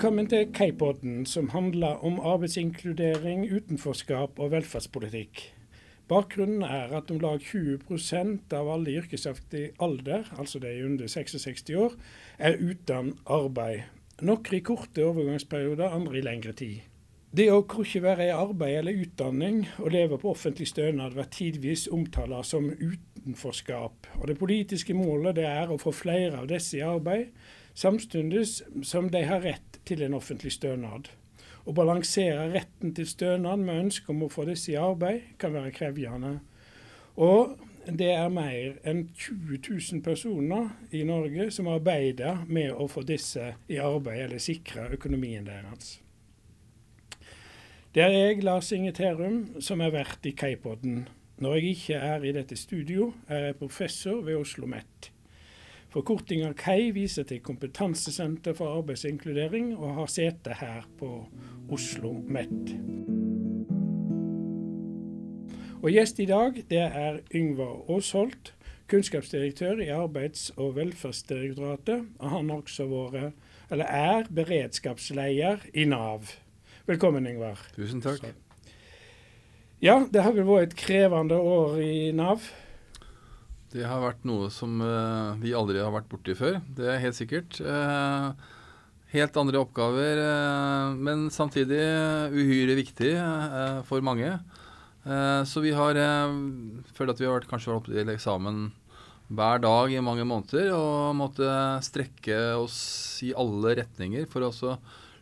Velkommen til Kaipodden, som handler om arbeidsinkludering, utenforskap og velferdspolitikk. Bakgrunnen er at om lag 20% av alle i yrkesaktig alder, altså de under 66 år, er uten arbeid. Noen i korte overgangsperioder, andre i lengre tid. Det å ikke være i arbeid eller utdanning og leve på offentlig stønad blir tidvis omtalt som utenforskap. Og Det politiske målet det er å få flere av disse i arbeid, samtidig som de har rett til en offentlig stønad. Å balansere retten til stønad med ønsket om å få disse i arbeid, kan være krevende. Og det er mer enn 20 000 personer i Norge som arbeider med å få disse i arbeid, eller sikre økonomien deres. Det er jeg, Lars Inge Terum, som er vert i Kaipodden. Når jeg ikke er i dette studio, er jeg professor ved Oslo OsloMet. Forkortinga KEI viser til Kompetansesenter for arbeidsinkludering, og har sete her på Oslo MET. Og Gjest i dag det er Yngvar Aasholt, kunnskapsdirektør i Arbeids- og velferdsdirektoratet. Og han har også vært, eller er, beredskapsleder i Nav. Velkommen, Yngvar. Tusen takk. Så. Ja, det har vel vært et krevende år i Nav? Det har vært noe som uh, vi aldri har vært borti før. Det er helt sikkert. Uh, helt andre oppgaver, uh, men samtidig uhyre viktig for mange. så vi har følt at vi har vært, kanskje oppe til eksamen hver dag i mange måneder og måtte strekke oss i alle retninger for å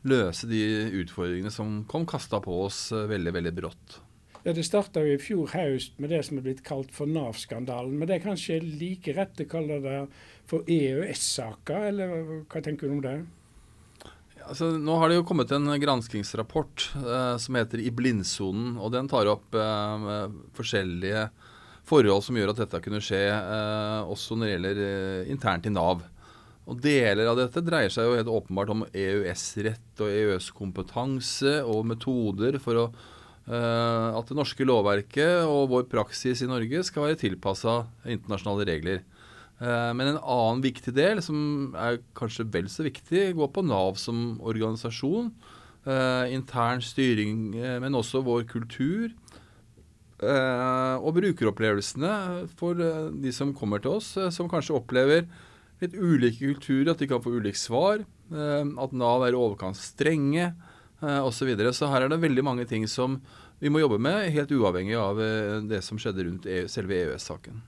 løse de utfordringene som kom kasta på oss veldig, veldig brått. Ja, Det starta i fjor høst med det som er blitt kalt for Nav-skandalen. Men det er kanskje like rett å kalle det for EØS-saker, eller hva tenker du om det? altså, nå har det jo kommet en granskingsrapport eh, som heter I blindsonen. og Den tar opp eh, forskjellige forhold som gjør at dette kunne skje, eh, også når det gjelder eh, internt i Nav. Og Deler av dette dreier seg jo helt åpenbart om EØS-rett og EØS-kompetanse og metoder for å at det norske lovverket og vår praksis i Norge skal være tilpassa internasjonale regler. Eh, men en annen viktig del, som er kanskje vel så viktig, går på Nav som organisasjon. Eh, intern styring, men også vår kultur. og brukeropplevelsene for de som kommer til oss, som kanskje opplever litt ulike kulturer, at de kan få ulike svar. at Nav er i overkant strenge eh, osv. Så, videre. så her er det veldig mange ting som vi må jobbe med, helt uavhengig av eh, det som skjedde rundt EU, selve EØS-saken.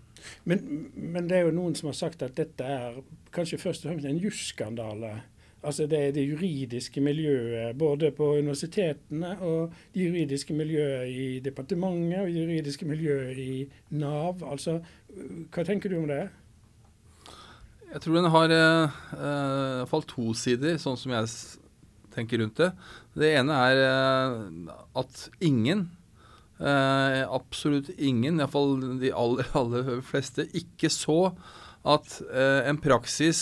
Men, men, det er jo noen som har sagt at dette er kanskje først og fremst en jusskandale. Altså det er det juridiske miljøet både på universitetene og det juridiske miljøet i departementet og det juridiske miljøet i Nav. Altså, hva tenker du om det? Jeg tror den har eh, eh iallfall to sider, sånn som jeg tenker rundt det. Det ene er eh, at ingen, eh, absolutt ingen, iallfall de aller, aller fleste, ikke så at eh, en praksis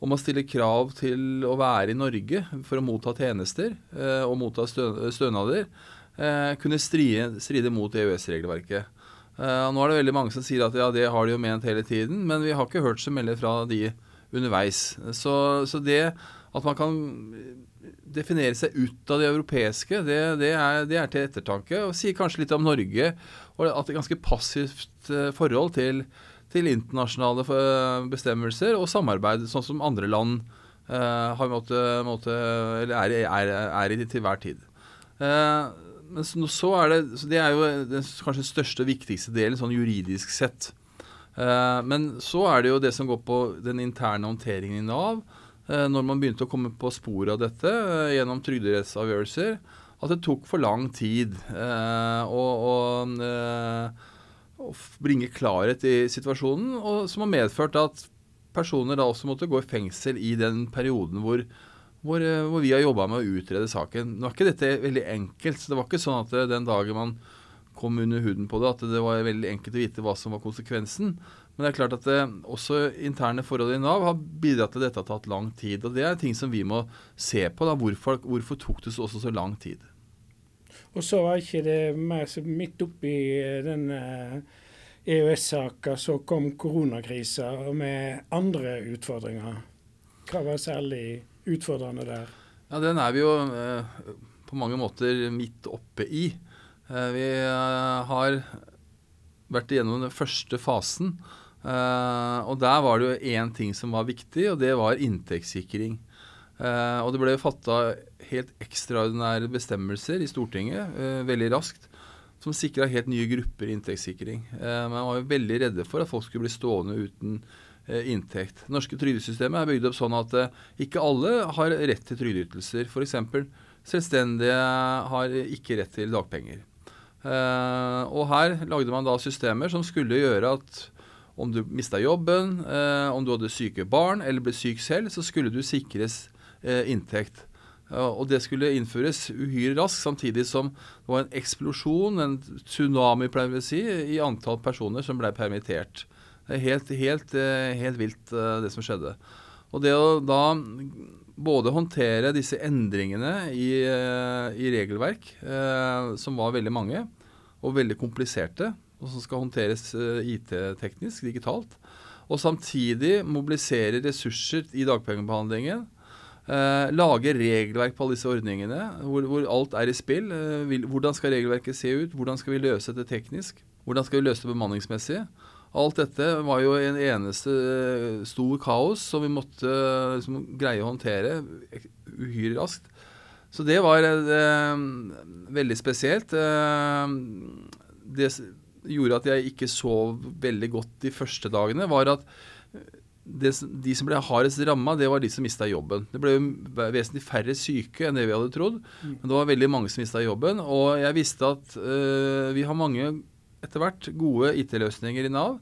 om å stille krav til å være i Norge for å motta tjenester og motta stønader, kunne stride, stride mot EØS-regelverket. Nå er det veldig mange som sier at ja, det har de jo ment hele tiden, men vi har ikke hørt så mye fra de underveis. Så, så det at man kan definere seg ut av det europeiske, det, det, er, det, er, til ettertanke. Og sier kanskje litt om Norge, og at det er ganske passivt eh, forhold til, til internasjonale eh, bestemmelser og samarbeid, sånn som andre land uh, måtte, måtte, er, er, er, i til hver tid. Uh, men så er det, så det er jo den kanskje den største og viktigste delen sånn juridisk sett. Uh, men så er det jo det som går på den interne håndteringen i Nav. Eh, når man begynte å komme på sporet av dette eh, gjennom trygderettsavgjørelser, at det tok for lang tid eh, å, å, å bringe klarhet i situasjonen, og som har medført at personer da også måtte gå i fengsel i den perioden hvor, hvor, hvor vi har jobba med å utrede saken. Nå er ikke dette veldig enkelt. så Det var ikke sånn at den dagen man kom under huden på det, at det var veldig enkelt å vite hva som var konsekvensen. Men det er klart at det, eh, også interne forhold i Nav har bidratt til at dette har tatt lang tid. og Det er ting som vi må se på. da, Hvorfor, hvorfor tok det også så lang tid? Og så var ikke det mer midt oppi den EØS-saka eh, e så kom koronakrisa med andre utfordringer. Hva var særlig utfordrende der? Ja, Den er vi jo eh, på mange måter midt oppe i. Eh, vi eh, har vært igjennom den første fasen. Eh, og der var det jo én ting som var viktig, og det var inntektssikring. Uh, og det ble fatta helt ekstraordinære bestemmelser i Stortinget uh, veldig raskt som sikra helt nye grupper inntektssikring. man var jo veldig redde for at folk skulle bli stående uten inntekt. Det norske trygdesystemet er bygd opp sånn at ikke alle har rett til trygdeytelser. F.eks. selvstendige har ikke rett til dagpenger. Og her lagde man da systemer som skulle gjøre at om du mista jobben, om du hadde syke barn eller ble syk selv, så skulle du sikres inntekt. Og det skulle innføres uhyre raskt, samtidig som det var en eksplosjon, en tsunami, pleier vi å si, i antall personer som ble permittert. Er helt, helt, eh, helt vilt, eh, det som skjedde. Og det å da både håndtere disse endringene i, eh, i regelverk, eh, som var veldig mange, og veldig kompliserte, og som skal håndteres eh, IT-teknisk, digitalt, og samtidig mobilisere ressurser i dagpengebehandlingen, eh, lage regelverk på alle disse ordningene, hvor, hvor alt er i spill. Vil, hvordan skal regelverket se ut? Hvordan skal vi løse det teknisk? Hvordan skal vi løse det bemanningsmessig? Alt dette var jo en eneste eh, stor kaos som vi måtte liksom, greie å håndtere uhyre raskt. Så det var eh, veldig spesielt. Eh, det gjorde at jeg ikke sov veldig godt de første dagene, var at det, de som ble hardest ramma, det var de som mista jobben. Det ble vesentlig færre syke enn det vi hadde trodd, mm. men det var veldig mange som mista jobben. Og jeg visste at øh, vi har mange etter hvert gode IT-løsninger i Nav.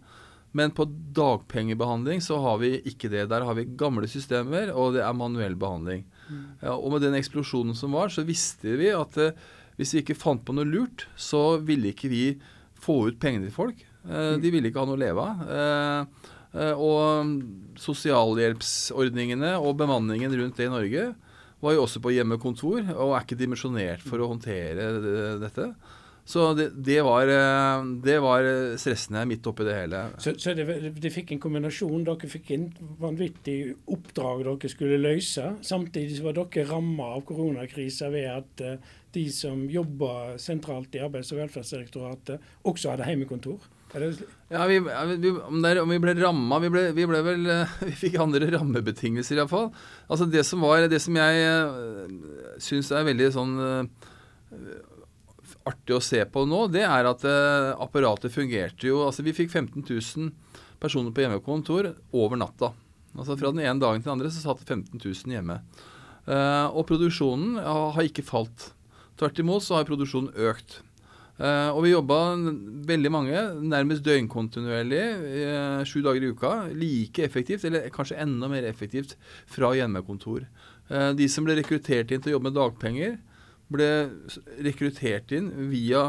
Men på dagpengebehandling så har vi ikke det. Der har vi gamle systemer, og det er manuell behandling. Mm. Ja, og med den eksplosjonen som var, så visste vi at eh, hvis vi ikke fant på noe lurt, så ville ikke vi få ut pengene til folk. Eh. De ville ikke ha noe å leve av. Eh, eh og sosialhjelpsordningene og bemanningen rundt det i Norge var jo også på hjemmekontor og er ikke dimensjonert for å håndtere dette. Så det, det, var, det, var, stressende midt oppi det hele. Så, så det, de fikk en kombinasjon. Dere fikk en vanvittig oppdrag dere skulle løse. Samtidig var dere ramma av koronakrisa ved at de som jobber sentralt i Arbeids- og velferdsdirektoratet, også hadde hjemmekontor? Ja, vi, vi, om, der, om, vi ble ramma vi, vi, ble vel eh, Vi fikk andre rammebetingelser, iallfall. Altså det som Det som jeg uh, syns er veldig sånn uh, artig å se på nå, det er at uh, apparatet fungerte jo Altså, vi fikk 15 000 personer på hjemmekontor over natta. Altså Fra den ene dagen til den andre så satt 15 000 hjemme. Og produksjonen har ikke falt. Tvert imot så har produksjonen økt. Uh, og vi jobba veldig mange, nærmest døgnkontinuerlig, sju dager i uka. Like effektivt, eller kanskje enda mer effektivt, fra hjemmekontor. de som ble rekruttert inn til å jobbe med dagpenger, ble rekruttert inn via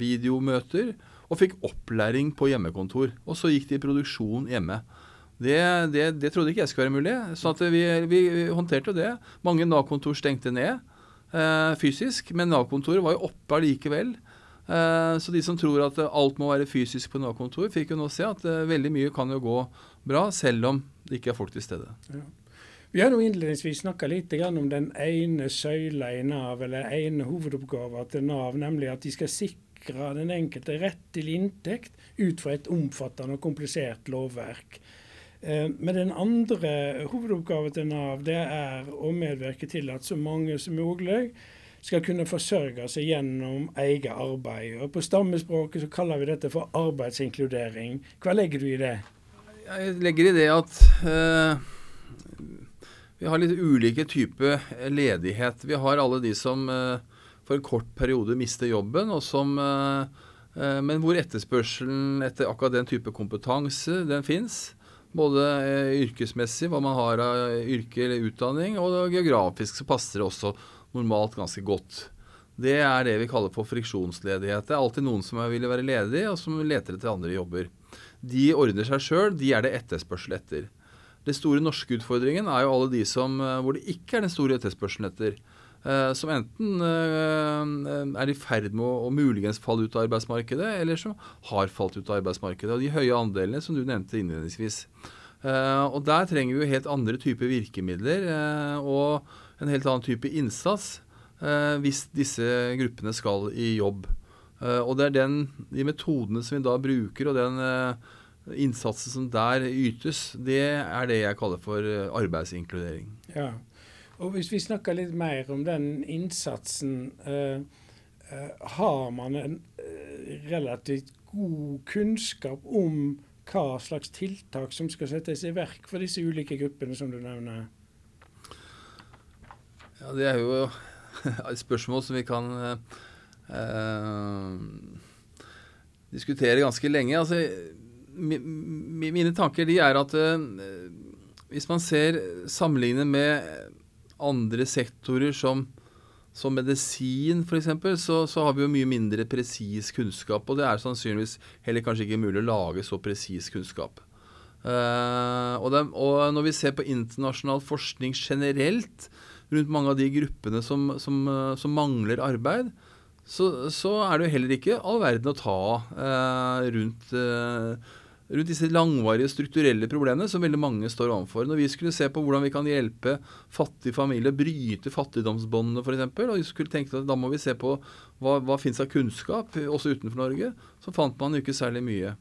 videomøter og fikk opplæring på hjemmekontor. Og så gikk de i produksjon hjemme. Det, det, det trodde ikke jeg skulle være mulig. Så vi, vi, håndterte det. Mange Nav-kontor stengte ned fysisk, men Nav-kontoret var jo oppe allikevel. Eh, så de som tror at alt må være fysisk på Nav-kontor, fikk jo nå se at eh, veldig mye kan jo gå bra, selv om det ikke er folk til stede. Ja. Vi har nå innledningsvis snakka litt om den ene søyla i Nav, eller ene hovedoppgaven til Nav, nemlig at de skal sikre den enkelte rett til inntekt ut fra et omfattende og komplisert lovverk. Eh, men den andre hovedoppgaven til Nav det er å medvirke til at så mange som mulig skal kunne forsørge seg gjennom eget arbeid. Og På stammespråket så kaller vi dette for arbeidsinkludering. Hva legger du i det? Jeg legger i det at uh vi har litt ulike typer ledighet. Vi har alle de som uh, for en kort periode mister jobben, og som, uh, men hvor etterspørselen etter akkurat den type kompetanse den fins. Både yrkesmessig, hva man har av yrke eller utdanning, og geografisk så passer det også normalt ganske godt. Det er det vi kaller for friksjonsledighet. Det er alltid noen som vil være ledig, og som leter etter andre jobber. De ordner seg sjøl, de er det etterspørsel etter. Den store norske utfordringen er jo alle de som, eh, hvor det ikke er den store etterspørselen etter. Eh, som enten eh, er i ferd med å, muligens falle ut av arbeidsmarkedet, eller som har falt ut av arbeidsmarkedet. Og de høye andelene som du nevnte innledningsvis. og der trenger vi jo helt andre typer virkemidler og en helt annen type innsats hvis disse gruppene skal i jobb. og det er den, de metodene som vi da bruker, og den innsatsen som der ytes, det er det jeg kaller for arbeidsinkludering. Ja, og Hvis vi snakker litt mer om den innsatsen. Eh, eh, har man en eh, relativt god kunnskap om hva slags tiltak som skal settes i verk for disse ulike gruppene som du nevner? Ja, Det er jo et spørsmål som vi kan eh, diskutere ganske lenge. Altså, mine tanker de er at eh, hvis man ser sammenlignet med andre sektorer som, som medisin f.eks., så, så har vi jo mye mindre presis kunnskap. Og det er sannsynligvis heller kanskje ikke mulig å lage så presis kunnskap. Uh, og, det, og, når vi ser på internasjonal forskning generelt rundt mange av de gruppene som, som, som mangler arbeid, så, så, er det jo heller ikke all verden å ta uh, rundt uh, rundt disse langvarige strukturelle problemene som veldig mange står overfor. Når vi skulle se på hvordan vi kan hjelpe fattige familier bryte fattigdomsbåndene f.eks., og vi skulle tenke at da må vi se på hva, hva fins av kunnskap, også utenfor Norge, så fant man jo ikke særlig mye.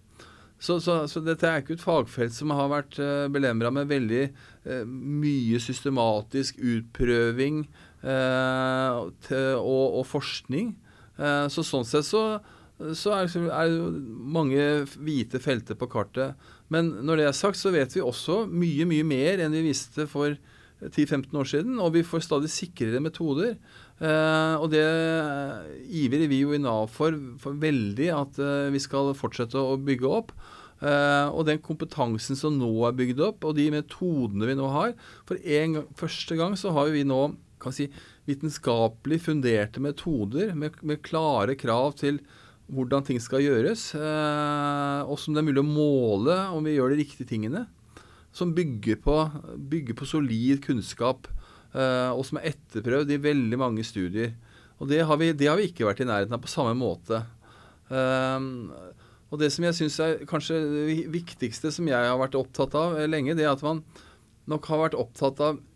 Så, så, så, dette er ikke et fagfelt som har vært uh, belemra med veldig uh, mye systematisk utprøving uh, til, og, og, forskning. Uh, så sånn sett så så er det mange hvite felter på kartet. Men når det er sagt, så vet vi også mye, mye mer enn vi visste for 10-15 år siden. Og vi får stadig sikrere metoder. Eh, og det ivrer vi jo i Nav for, for veldig at eh, vi skal fortsette å bygge opp. Eh, og den kompetansen som nå er bygd opp, og de metodene vi nå har For en første gang så har vi nå kan si, vitenskapelig funderte metoder med, med klare krav til hvordan ting skal gjøres, eh, og som det er mulig å måle om vi gjør de riktige tingene. Som bygger på, bygger på solid kunnskap, eh, og som er etterprøvd i veldig mange studier. Og det har, vi, det har vi ikke vært i nærheten av på samme måte. Um, og det som jeg syns er kanskje det viktigste som jeg har vært opptatt av lenge, det er at man nok har vært opptatt av Eh,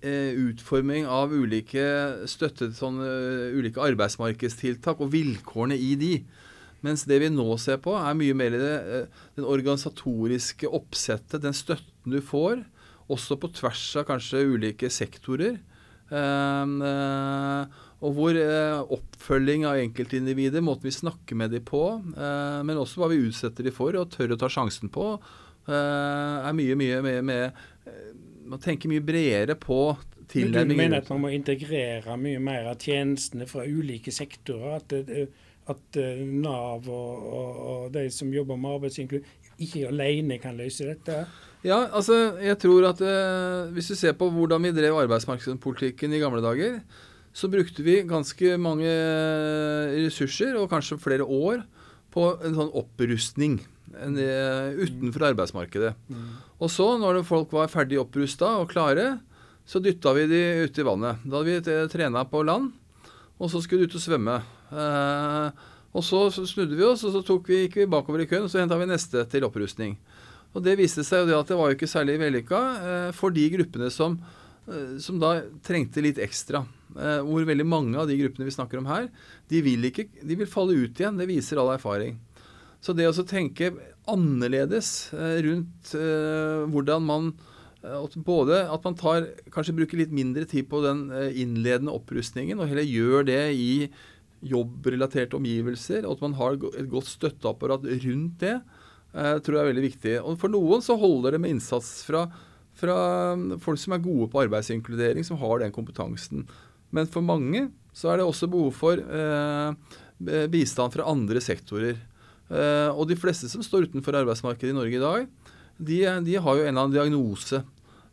utforming av ulike støttet, sånne, eh, ulike arbeidsmarkedstiltak og vilkårene i de. Mens det vi nå ser på, er mye mer det, eh, den organisatoriske oppsettet, den støtten du får, også på tvers av kanskje ulike sektorer. Uh, og hvor oppfølging av enkeltindivider, måten vi snakker med dem på, men også hva vi utsetter dem for og tør å ta sjansen på, er mye, mye med, med man tenker mye bredere på tilnærmingen. Du mener at man må integrere mye mer av tjenestene fra ulike sektorer? At, at eh, Nav og, og, og, de som jobber med arbeidsinkludering, ikke alene kan løse dette? Ja, altså jeg tror at eh, Hvis du ser på hvordan vi drev arbeidsmarkedspolitikken i gamle dager, så brukte vi ganske mange ressurser, og kanskje flere år, på en sånn opprustning utenfor arbeidsmarkedet. Mm. Og så, når folk var ferdig opprusta og klare, så dytta vi de ut i vannet. Da hadde vi trena på land, og så skulle de ut og svømme. Eh, og så, snudde vi oss, og så vi, gikk vi bakover i køen, og så henta vi neste til opprustning. Og det viste seg jo det at det var jo ikke særlig vellykka eh, for de gruppene som, eh, som da trengte litt ekstra. Hvor veldig mange av de gruppene vi snakker om her, de vil, ikke, de vil falle ut igjen. Det viser all erfaring. Så det å tenke annerledes eh, rundt eh, hvordan man eh, både at man tar, kanskje bruker litt mindre tid på den innledende opprustningen, og heller gjør det i jobbrelaterte omgivelser, og at man har et godt støtteapparat rundt det, tror jeg er veldig viktig. Og For noen så holder det med innsats fra, fra folk som er gode på arbeidsinkludering, som har den kompetansen. Men for mange så er det også behov for eh, bistand fra andre sektorer. Uh, og de fleste som står utenfor arbeidsmarkedet i Norge i dag, de, de har jo en eller annen diagnose.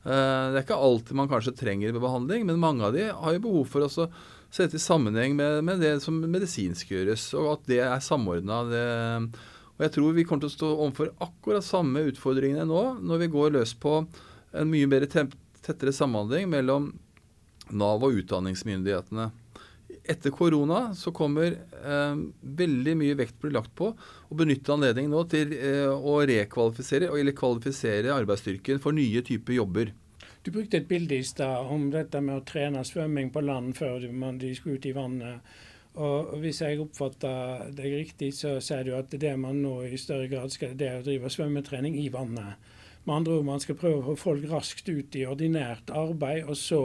Uh, det er ikke alltid man kanskje trenger behandling, men mange av de har jo behov for å sette i sammenheng med, med, det som medisinsk gjøres, og at det er samordna. Og jeg tror vi kommer til å stå overfor akkurat samme utfordringene nå, når vi går løs på en mye mer tettere samhandling mellom Nav og utdanningsmyndighetene. Etter korona så kommer eh, veldig mye vekt blir lagt på å benytte anledningen nå til eh, å rekvalifisere eller kvalifisere arbeidsstyrken for nye typer jobber. Du brukte et bilde i stad om dette med å trene svømming på land før de skulle ut i vannet. Og Hvis jeg oppfatter deg riktig, så sier du at det man nå i større grad skal det er å drive svømmetrening i vannet. Med andre ord, man skal prøve å få folk raskt ut i ordinært arbeid, og så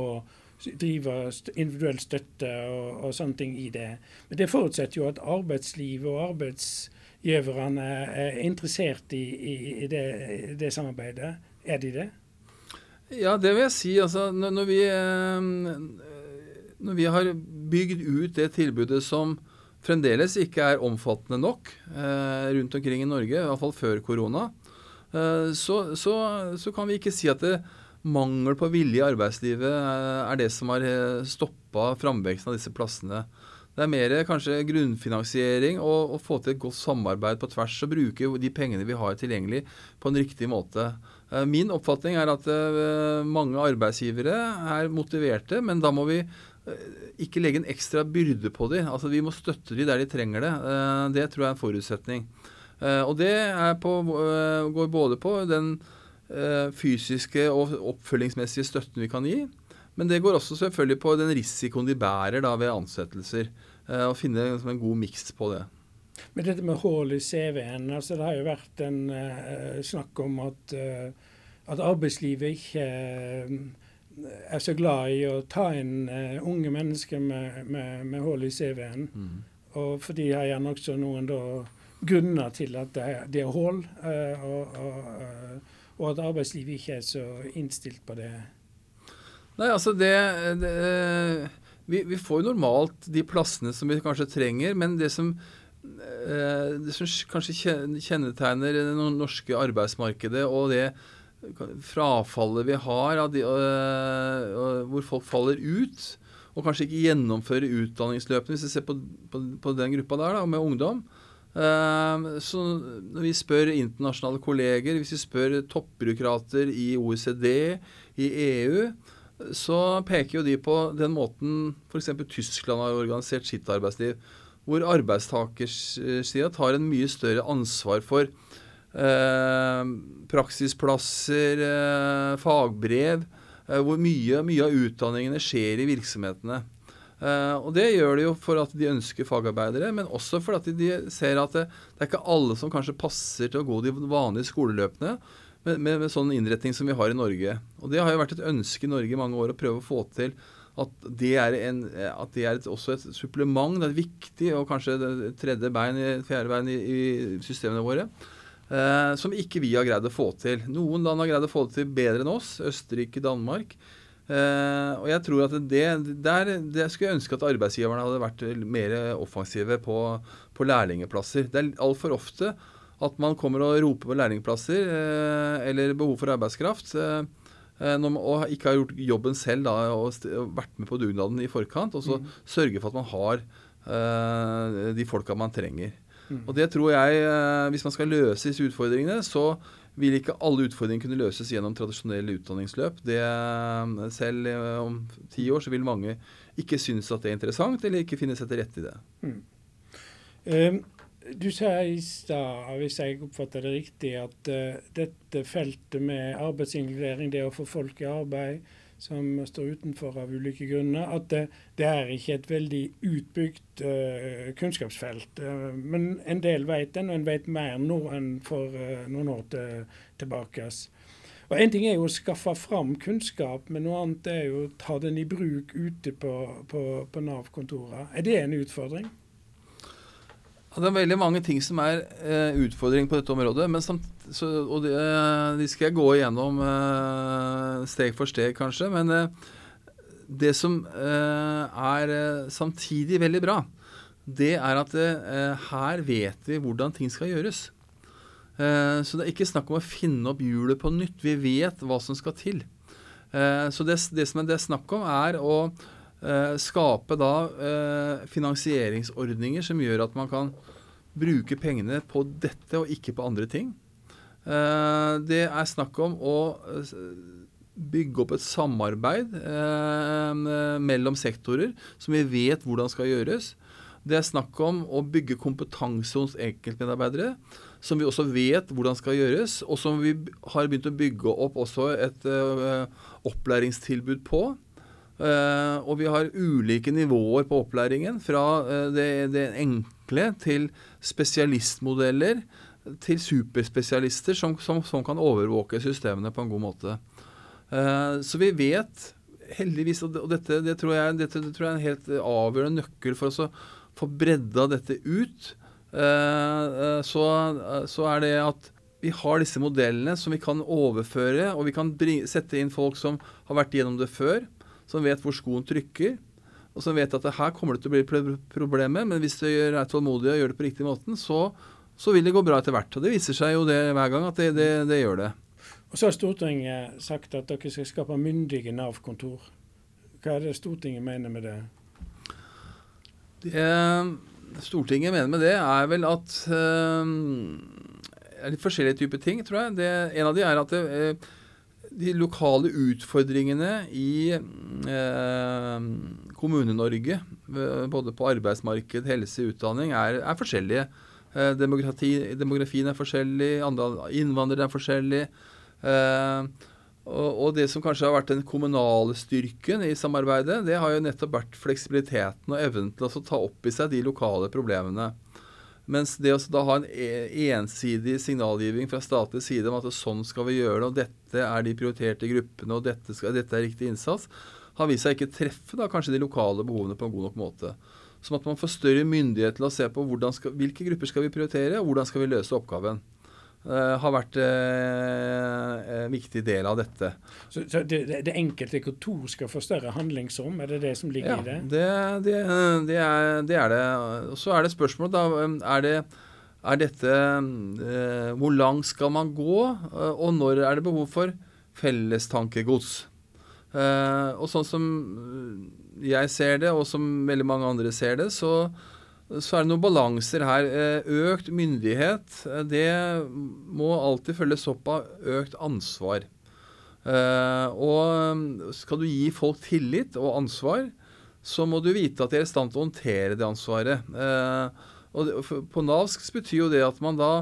drive individuell støtte og, og, sånne ting i det. Men det forutsetter jo at arbeidslivet og arbeidsgiverne er interessert i, i, i det, det, samarbeidet. Er de det? Ja, det vil jeg si. Altså, når, vi, eh, når vi har bygd ut det tilbudet som fremdeles ikke er omfattende nok eh, rundt omkring i Norge, i hvert fall før korona, eh, så, så, så, kan vi ikke si at det, mangel på vilje i arbeidslivet eh, er det som har eh, stoppa framveksten av disse plassene. Det er mer kanskje grunnfinansiering og å få til et godt samarbeid på tvers og bruke de pengene vi har tilgjengelig på en riktig måte. Eh, min oppfatning er at mange arbeidsgivere er motiverte, men da må vi ikke legge en ekstra byrde på dem. Altså, vi må støtte dem der de trenger det. Det tror jeg er en forutsetning. Og det på, går både på den fysiske og oppfølgingsmessige støtten vi kan gi. Men det går også selvfølgelig på den risikoen de bærer da ved ansettelser. Eh, å finne en god miks på det. Men dette med hull i CV-en, altså det har jo vært en uh, snakk om at, uh, at arbeidslivet ikke uh, er så glad i å ta inn unge mennesker med, med, med hull i CV-en. Mm. Og for de har gjerne også noen da, grunner til at det er, det er hull. og, og og at arbeidslivet ikke er så innstilt på det? Nei, altså det, det vi, vi, får jo normalt de plassene som vi kanskje trenger, men det som, eh, det som kanskje kjennetegner det norske arbeidsmarkedet og det frafallet vi har, de, hvor folk faller ut og kanskje ikke gjennomfører utdanningsløpene, hvis vi ser på, på, på den gruppa der da, med ungdom, så når vi spør internasjonale kolleger, hvis vi spør toppbyråkrater i OECD, i EU, så peker jo de på den måten f.eks. Tyskland har organisert sitt arbeidsliv, hvor arbeidstakersida tar en mye større ansvar for eh, praksisplasser, eh, fagbrev, eh, hvor mye, mye av utdanningene skjer i virksomhetene. Uh, og Det gjør de jo for at de ønsker fagarbeidere, men også for at de ser at det, det er ikke alle som kanskje passer til å gå de vanlige skoleløpene med, med, med, sånn innretning som vi har i Norge. Og Det har jo vært et ønske i Norge i mange år å prøve å få til at det er, en, at det er et, også et supplement. Det er viktig, og kanskje det tredje bein, fjerde bein i, i systemene våre. Eh, som ikke vi har greid å få til. Noen land har greid å få det til bedre enn oss. Østerrike, Danmark. Uh, og jeg tror at det, der, det skulle jeg ønske at arbeidsgiverne hadde vært mer offensive på, på lærlingeplasser. Det er altfor ofte at man kommer og roper på lærlingplasser uh, eller behov for arbeidskraft. Uh, når man, og ikke har gjort jobben selv da, og, og vært med på dugnaden i forkant. Og så mm. sørge for at man har de folka man trenger. Mm. Og det tror jeg, Hvis man skal løse disse utfordringene, så vil ikke alle utfordringer kunne løses gjennom tradisjonelle utdanningsløp. Det, selv eh, om ti år så vil mange ikke synes at det er interessant, eller ikke finne seg til rette i det. Mm. Um, du sa i stad, hvis jeg oppfatter det riktig, at uh, dette feltet med arbeidsinkludering, det å få folk i arbeid, som står utenfor av ulike grunner, at det, det er ikke et veldig utbygd uh, kunnskapsfelt. Uh, men en del vet den, og en vet mer nå enn for uh, noen år til, tilbake. Og En ting er jo å skaffe fram kunnskap, men noe annet er jo å ta den i bruk ute på, på, på Nav-kontorene. Er det en utfordring? Det er veldig mange ting som er eh, utfordring på dette området. Så, og de, eh, de, skal jeg gå igjennom eh, steg for steg, kanskje. Men eh, det som eh, er eh, samtidig veldig bra, det er at her vet vi hvordan ting skal gjøres. så det er ikke snakk om å finne opp hjulet på nytt. Vi vet hva som skal til. så det, det som det er snakk om, er å skape da eh, finansieringsordninger som gjør at man kan bruke pengene på dette og ikke på andre ting. Eh, det er snakk om å eh, bygge opp et samarbeid eh, mellom sektorer som vi vet hvordan skal gjøres. Det er snakk om å bygge kompetanse hos enkeltmedarbeidere, som vi også vet hvordan skal gjøres, og som vi har begynt å bygge opp også et opplæringstilbud på. Uh, og vi har ulike nivåer på opplæringen, fra uh, det, det, enkle til spesialistmodeller til superspesialister som, som, som, kan overvåke systemene på en god måte. så vi vet heldigvis, og dette, det tror jeg, dette, det tror jeg er en helt avgjørende nøkkel for oss å få bredda dette ut, uh, eh, så, eh, så, er det at vi har disse modellene som vi kan overføre, og vi kan sette inn folk som har vært gjennom det før, som vet hvor skoen trykker, og som vet at det her kommer det til å bli problemet, men hvis du er tålmodig og gjør det på riktig måten, så, så, vil det gå bra etter hvert. Og det viser seg jo det hver gang at det, det, det gjør det. Og så har Stortinget sagt at dere skal skape myndige Nav-kontor. Hva er det Stortinget mener med det? Det Stortinget mener med det, er vel at er litt forskjellige typer ting, tror jeg. Det, en av de er at det, uh, de lokale utfordringene i eh, Kommune-Norge, både på arbeidsmarked, helse, utdanning, er, er forskjellige. demografien er forskjellig, andre innvandrere er forskjellige. Eh, og, og, det som kanskje har vært den kommunale styrken i samarbeidet, det har jo nettopp vært fleksibiliteten og evnen til å ta opp i seg de lokale problemene. Mens det å da ha en e, ensidig signalgivning fra statlig side om at sånn skal vi gjøre det, og dette er de prioriterte gruppene, og dette, skal, dette er riktig innsats, har vist seg ikke treffe da kanskje de lokale behovene på en god nok måte. Som at man får større myndighet til å se på skal, hvilke grupper skal vi prioritere, og hvordan skal vi løse oppgaven. Uh, har vært uh, en viktig del av dette. Så, så det, det, enkelte kontor skal få større handlingsrom, er det det som ligger ja, i det? Det, det, det, er, det er det. Så er det spørsmålet, da. Er, det, er dette uh, Hvor langt skal man gå, og når er det behov for fellestankegods? og sånn som jeg ser det, og som veldig mange andre ser det, så så er det noen balanser her. Eh, økt myndighet, eh, det må alltid følges opp av økt ansvar. Eh, og skal du gi folk tillit og ansvar, så må du vite at de er i stand til å håndtere det ansvaret. Og på navsk betyr jo det at man da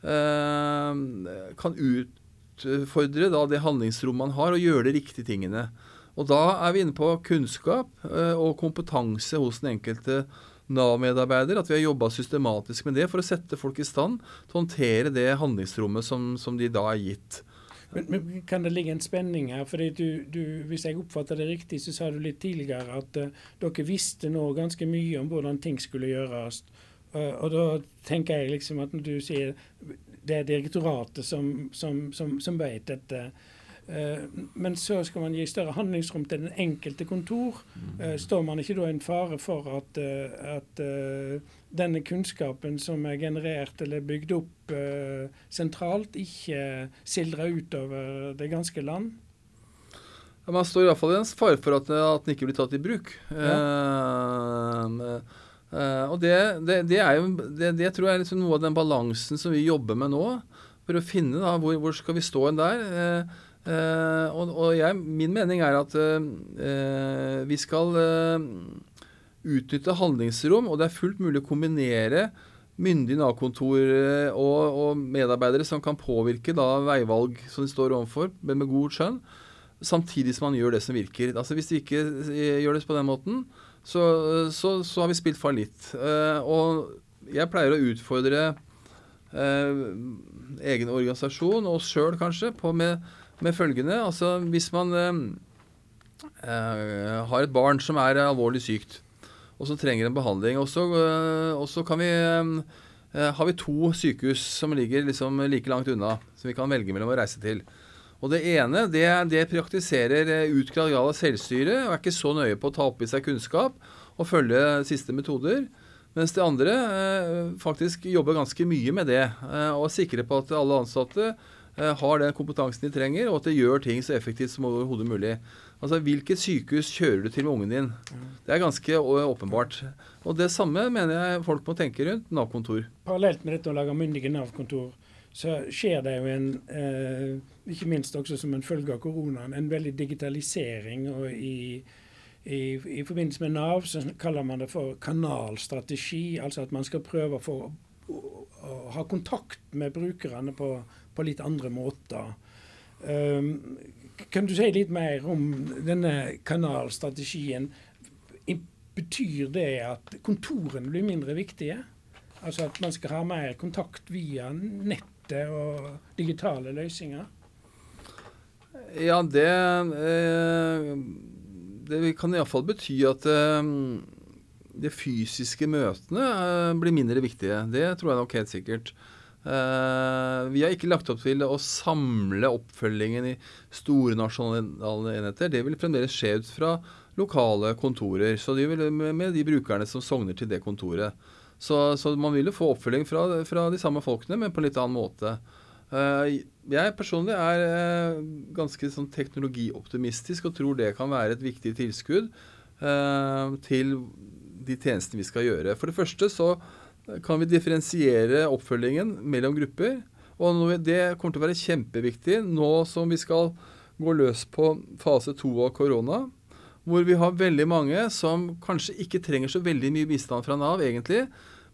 kan utfordre det handlingsrommet man har, og gjøre de riktige tingene. Og da er vi inne på kunnskap og kompetanse hos den enkelte Nav-medarbeider, at vi har jobba systematisk med det for å sette folk i stand til å håndtere det handlingsrommet som, som de da er gitt. Men, men, Kan det ligge en spenning her? Fordi du, du, Hvis jeg oppfatter det riktig, så sa du litt tidligere at uh, dere visste nå ganske mye om hvordan ting skulle gjøres. Uh, og da tenker jeg liksom at når du sier det er direktoratet som, som, som, som vet dette. Eh, men så skal man gi større handlingsrom til den enkelte kontor. Eh, står man ikke da i en fare for at, eh, at denne kunnskapen som er generert eller bygd opp sentralt, ikke sildrer utover det ganske land? Ja, man står iallfall i en fare for at, at, den ikke blir tatt i bruk. Ja. Uh, uh, og det, det, det, er jo, det, det tror jeg er liksom noe av den balansen som vi jobber med nå. For å finne da, hvor, hvor skal vi stå en der. Uh, Uh, og, og jeg, min mening er at uh, vi skal uh, utnytte handlingsrom, og det er fullt mulig å kombinere myndige Nav-kontor og, og, medarbeidere som kan påvirke da, veivalg som de står overfor, men med god skjønn, samtidig som man gjør det som virker. Altså Hvis vi ikke gjør det på den måten, så, så, så har vi spilt fallitt. og jeg pleier å utfordre egen organisasjon, og oss sjøl kanskje, på med med følgende Altså, hvis man uh, har et barn som er alvorlig sykt, og som trenger en behandling, og så, uh, kan vi uh, har vi to sykehus som ligger liksom like langt unna, som vi kan velge mellom å reise til. Og Det ene det, det praktiserer utgradert grad av selvstyre og er ikke så nøye på å ta opp i seg kunnskap og følge siste metoder. Mens det andre eh, faktisk jobber ganske mye med det og er sikre på at alle ansatte Eh, har den kompetansen de trenger, og at de gjør ting så effektivt som overhodet mulig. Altså, Hvilket sykehus kjører du til med ungen din? Det er ganske åpenbart. Og Det samme mener jeg folk må tenke rundt Nav-kontor. Parallelt med dette å lage myndige Nav-kontor, så skjer det jo en, eh, ikke minst også som en følge av koronaen, en veldig digitalisering. og i, i, i forbindelse med Nav så kaller man det for kanalstrategi. Altså at man skal prøve å, få, å, å ha kontakt med brukerne på, på litt andre måter. Um, kan du si litt mer om denne kanalstrategien? Betyr det at kontorene blir mindre viktige? Altså at man skal ha mer kontakt via nettet og digitale løsninger? Ja, det, eh, det kan iallfall bety at eh, de fysiske møtene eh, blir mindre viktige. Det tror jeg nok helt sikkert. Uh, vi har ikke lagt opp til å samle oppfølgingen i store nasjonale enheter. Det vil fremdeles skje ut fra lokale kontorer, så de vil, med de brukerne som sogner til det kontoret. Så, så man vil jo få oppfølging fra, fra, de samme folkene, men på en litt annen måte. Uh, jeg personlig er uh, ganske sånn teknologioptimistisk og tror det kan være et viktig tilskudd til de tjenestene vi skal gjøre. For det første så kan vi differensiere oppfølgingen mellom grupper. Og det kommer til å være kjempeviktig nå som vi skal gå løs på fase to av korona. Hvor vi har veldig mange som kanskje ikke trenger så veldig mye bistand fra Nav, egentlig.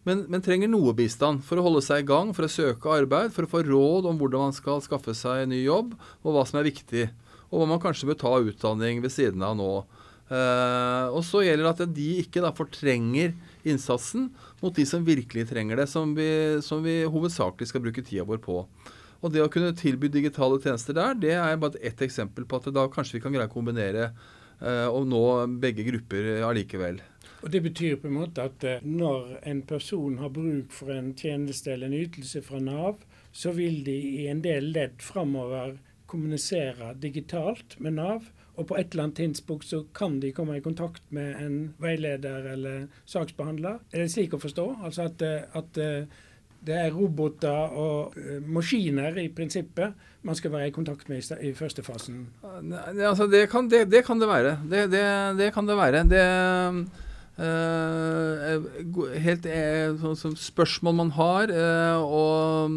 Men, men, trenger noe bistand for å holde seg i gang, for å søke arbeid, for å få råd om hvordan man skal skaffe seg en ny jobb, og hva som er viktig. Og hva man kanskje bør ta utdanning ved siden av nå. Uh, og så gjelder det at de ikke da fortrenger innsatsen mot de som virkelig trenger det, som vi, som vi hovedsakelig skal bruke tida vår på. Og det å kunne tilby digitale tjenester der, det er bare ett eksempel på at da kanskje vi kan greie å kombinere uh, og nå begge grupper allikevel. Og Det betyr på en måte at uh, når en person har bruk for en tjeneste eller en ytelse fra Nav, så vil de i en del ledd framover kommunisere digitalt med Nav og på et eller annet tidspunkt så kan de komme i kontakt med en veileder eller saksbehandler. Er det slik å forstå? Altså at, eh, at eh, det er roboter og uh, maskiner i prinsippet man skal være i kontakt med i, første fasen? Det, altså det, kan, det, det, kan, det være. Det, kan det være. Uh, helt uh, sånn, sånn spørsmål man har, og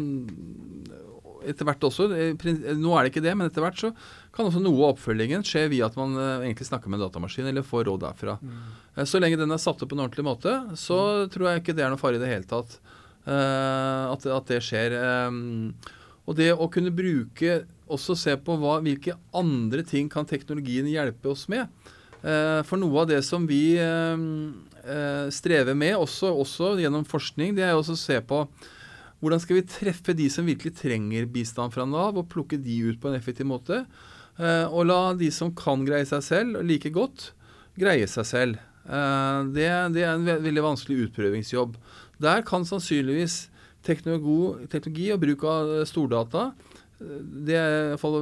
etter hvert også Nå er det ikke det, men etter hvert så kan også noe av oppfølgingen skje via at man uh, egentlig snakker med en datamaskin eller får råd derfra. Mm. Uh, så lenge den er satt opp på en ordentlig måte, så mm. tror jeg ikke det er noe fare i det hele tatt uh, at, at, det skjer. Og det å kunne bruke Også se på hva, hvilke andre ting kan teknologien hjelpe oss med. for noe av det som vi strever med, også, også gjennom forskning, det er også å se på hvordan skal vi treffe de som virkelig trenger bistand fra Nav, og plukke de ut på en effektiv måte? Eh, og la de som kan greie seg selv like godt, greie seg selv. Eh, det, det er en veldig vanskelig utprøvingsjobb. Der kan sannsynligvis teknologi, teknologi og bruk av stordata eh, det er i hvert fall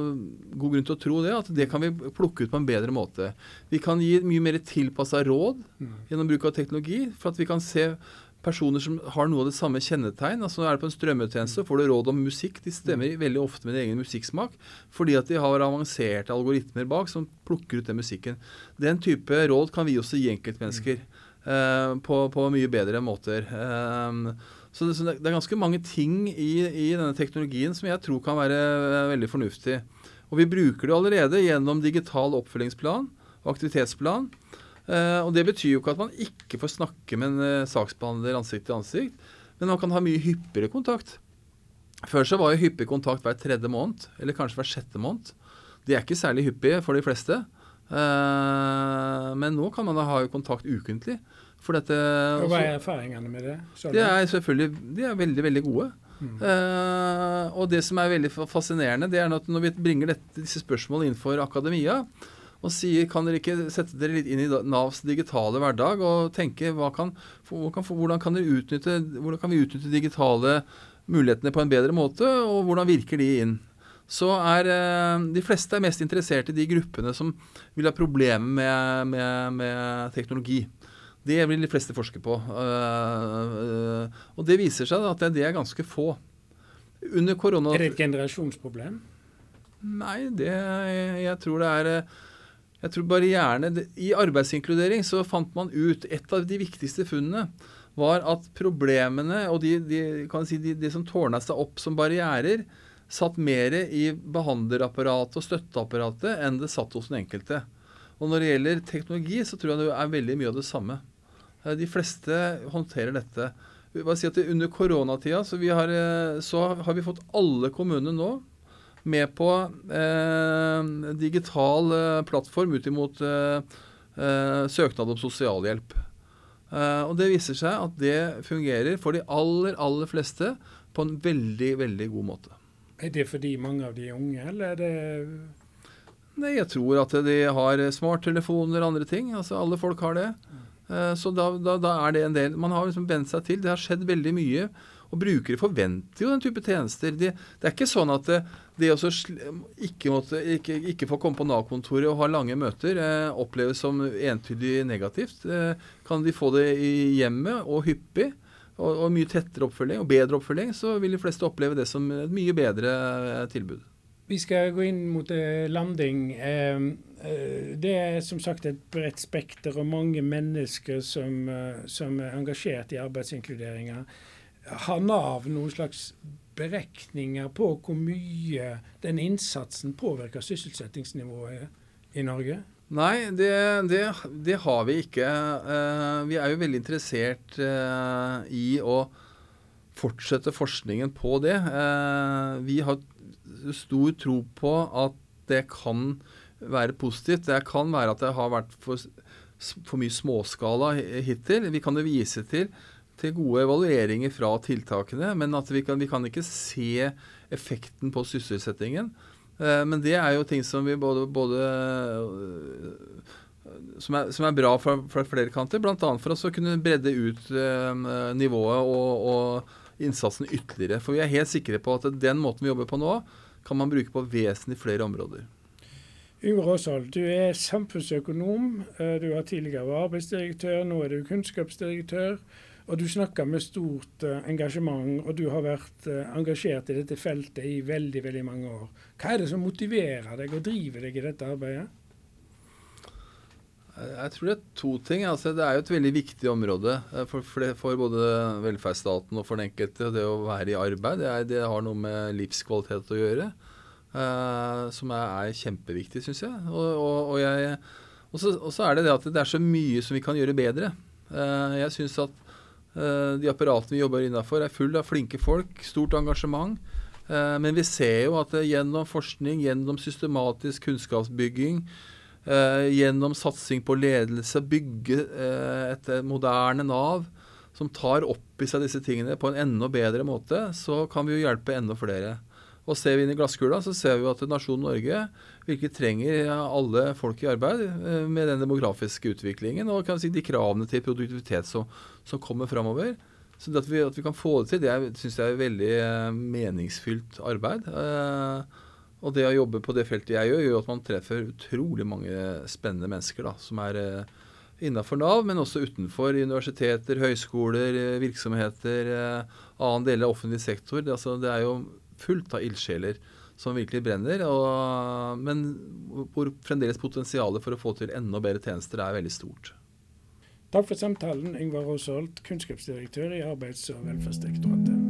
god grunn til å tro det, at det kan vi plukke ut på en bedre måte. Vi kan gi mye mer tilpassa råd mm. gjennom bruk av teknologi, for at vi kan se personer som har noe av det samme kjennetegn. altså Er det på en strømmetjeneste, får du råd om musikk. De stemmer mm. veldig ofte med din egen musikksmak fordi at de har avanserte algoritmer bak som plukker ut den musikken. Den type råd kan vi også gi enkeltmennesker uh, på, på, mye bedre måter. Um, så det, så det, er ganske mange ting i, i, denne teknologien som jeg tror kan være uh, veldig fornuftig. Og vi bruker det allerede gjennom digital oppfølgingsplan og aktivitetsplan. Uh, og Det betyr jo ikke at man ikke får snakke med en uh, saksbehandler ansikt til ansikt, men man kan ha mye hyppigere kontakt. Før så var jo hyppig kontakt hver tredje måned, eller kanskje hver sjette måned. Det er ikke særlig hyppig for de fleste. Uh, men nå kan man da ha kontakt ukentlig. For dette, og Hva er erfaringene med det? Sånn. Det er selvfølgelig de er veldig, veldig gode. Mm. Uh, og det som er veldig fascinerende, det er at når vi bringer dette, disse spørsmålene innenfor akademia, og sier kan dere ikke sette dere litt inn i Navs digitale hverdag og tenke kan, hvordan, kan utnytte, hvordan kan vi utnytte digitale mulighetene på en bedre måte, og hvordan virker de inn? Så er eh, de fleste er mest interessert i de gruppene som vil ha problemer med, med, med teknologi. Det vil de fleste forske på. Uh, uh, og det viser seg at det er ganske få. Under korona... Er det et generasjonsproblem? Nei, det, jeg tror det er jeg tror bare gjerne, I arbeidsinkludering så fant man ut Et av de viktigste funnene var at problemene og de, de, si, de, de som tårna seg opp som barrierer, satt mer i behandlerapparatet og støtteapparatet enn det satt hos den enkelte. Og når det gjelder teknologi, så tror jeg det er veldig mye av det samme. Eh, de fleste håndterer dette. Si under koronatida så, eh, så har vi fått alle kommunene nå med på eh, digital eh, plattform ut imot eh, eh, søknad om sosialhjelp. Uh, og det viser seg at det fungerer for de aller, aller fleste på en veldig, veldig god måte. Er det fordi mange av de er unge, eller er det Nei, jeg tror at de har smarttelefoner og andre ting. Altså Alle folk har det. Uh, så da, da, da, er det en del Man har liksom vent seg til. Det har skjedd veldig mye. Og brukere forventer jo den type tjenester. De, det er ikke sånn at det, å ikke, ikke, ikke, få komme på Nav-kontoret og ha lange møter eh, oppleves som entydig negativt. Eh, kan de få det i hjemmet og hyppig, og, og, mye tettere oppfølging og bedre oppfølging, så vil de fleste oppleve det som et mye bedre eh, tilbud. Vi skal gå inn mot eh, landing. Eh, det er som sagt et bredt spekter og mange mennesker som, som er engasjert i arbeidsinkluderinga. Har Nav noen slags beregninger på hvor mye den innsatsen påvirker sysselsettingsnivået i Norge? Nei, det, det, det har vi ikke. Uh, vi er jo veldig interessert uh, i å fortsette forskningen på det. Uh, vi har stor tro på at det kan være positivt. Det kan være at det har vært for, for mye småskala hittil. Vi kan jo vise til til gode evalueringer fra tiltakene, men at vi kan, vi kan ikke se effekten på sysselsettingen. Eh, men det er jo ting som vi både, både som, er, som er, bra fra, fra flere kanter, bl.a. for oss å kunne bredde ut eh, nivået og, og, innsatsen ytterligere. For vi er helt sikre på at den måten vi jobber på nå, kan man bruke på vesentlig flere områder. Yngve Råshold, du er samfunnsøkonom. Eh, du har tidligere vært arbeidsdirektør, nå er du kunnskapsdirektør. Og du snakker med stort uh, engasjement, og du har vært uh, engasjert i dette feltet i veldig veldig mange år. Hva er det som motiverer deg og driver deg i dette arbeidet? Jeg tror det er to ting. Altså, det er jo et veldig viktig område eh, for, for, både velferdsstaten og for den enkelte. Det å være i arbeid det, er, det har noe med livskvalitet å gjøre. Uh, som er, er kjempeviktig, syns jeg. Og, og, og, jeg og, så, og, så, er det det at det er så mye som vi kan gjøre bedre. Uh, jeg synes at Eh, de apparatene vi jobber innafor, er full av flinke folk, stort engasjement. Eh, men vi ser jo at gjennom forskning, gjennom systematisk kunnskapsbygging, eh, gjennom satsing på ledelse, bygge et moderne Nav som tar opp i seg disse tingene på en enda bedre måte, så kan vi jo hjelpe enda flere. Og ser vi inn i glasskula, så ser vi at nasjonen Norge virkelig trenger alle folk i arbeid eh, med den demografiske utviklingen og si de kravene til produktivitet som, som kommer framover. Så at vi, at vi, kan få det til, det syns jeg er veldig eh, meningsfylt arbeid. Eh, og det å jobbe på det feltet jeg gjør, gjør at man treffer utrolig mange spennende mennesker da, som er innafor Nav, men også utenfor universiteter, høyskoler, virksomheter, annen del av offentlig sektor. Det, altså, det er jo fullt av ildsjeler som virkelig brenner. Og, men hvor fremdeles potensialet for å få til enda bedre tjenester er veldig stort. Takk for samtalen, Yngvar Rosholt, kunnskapsdirektør i Arbeids- og velferdsdirektoratet.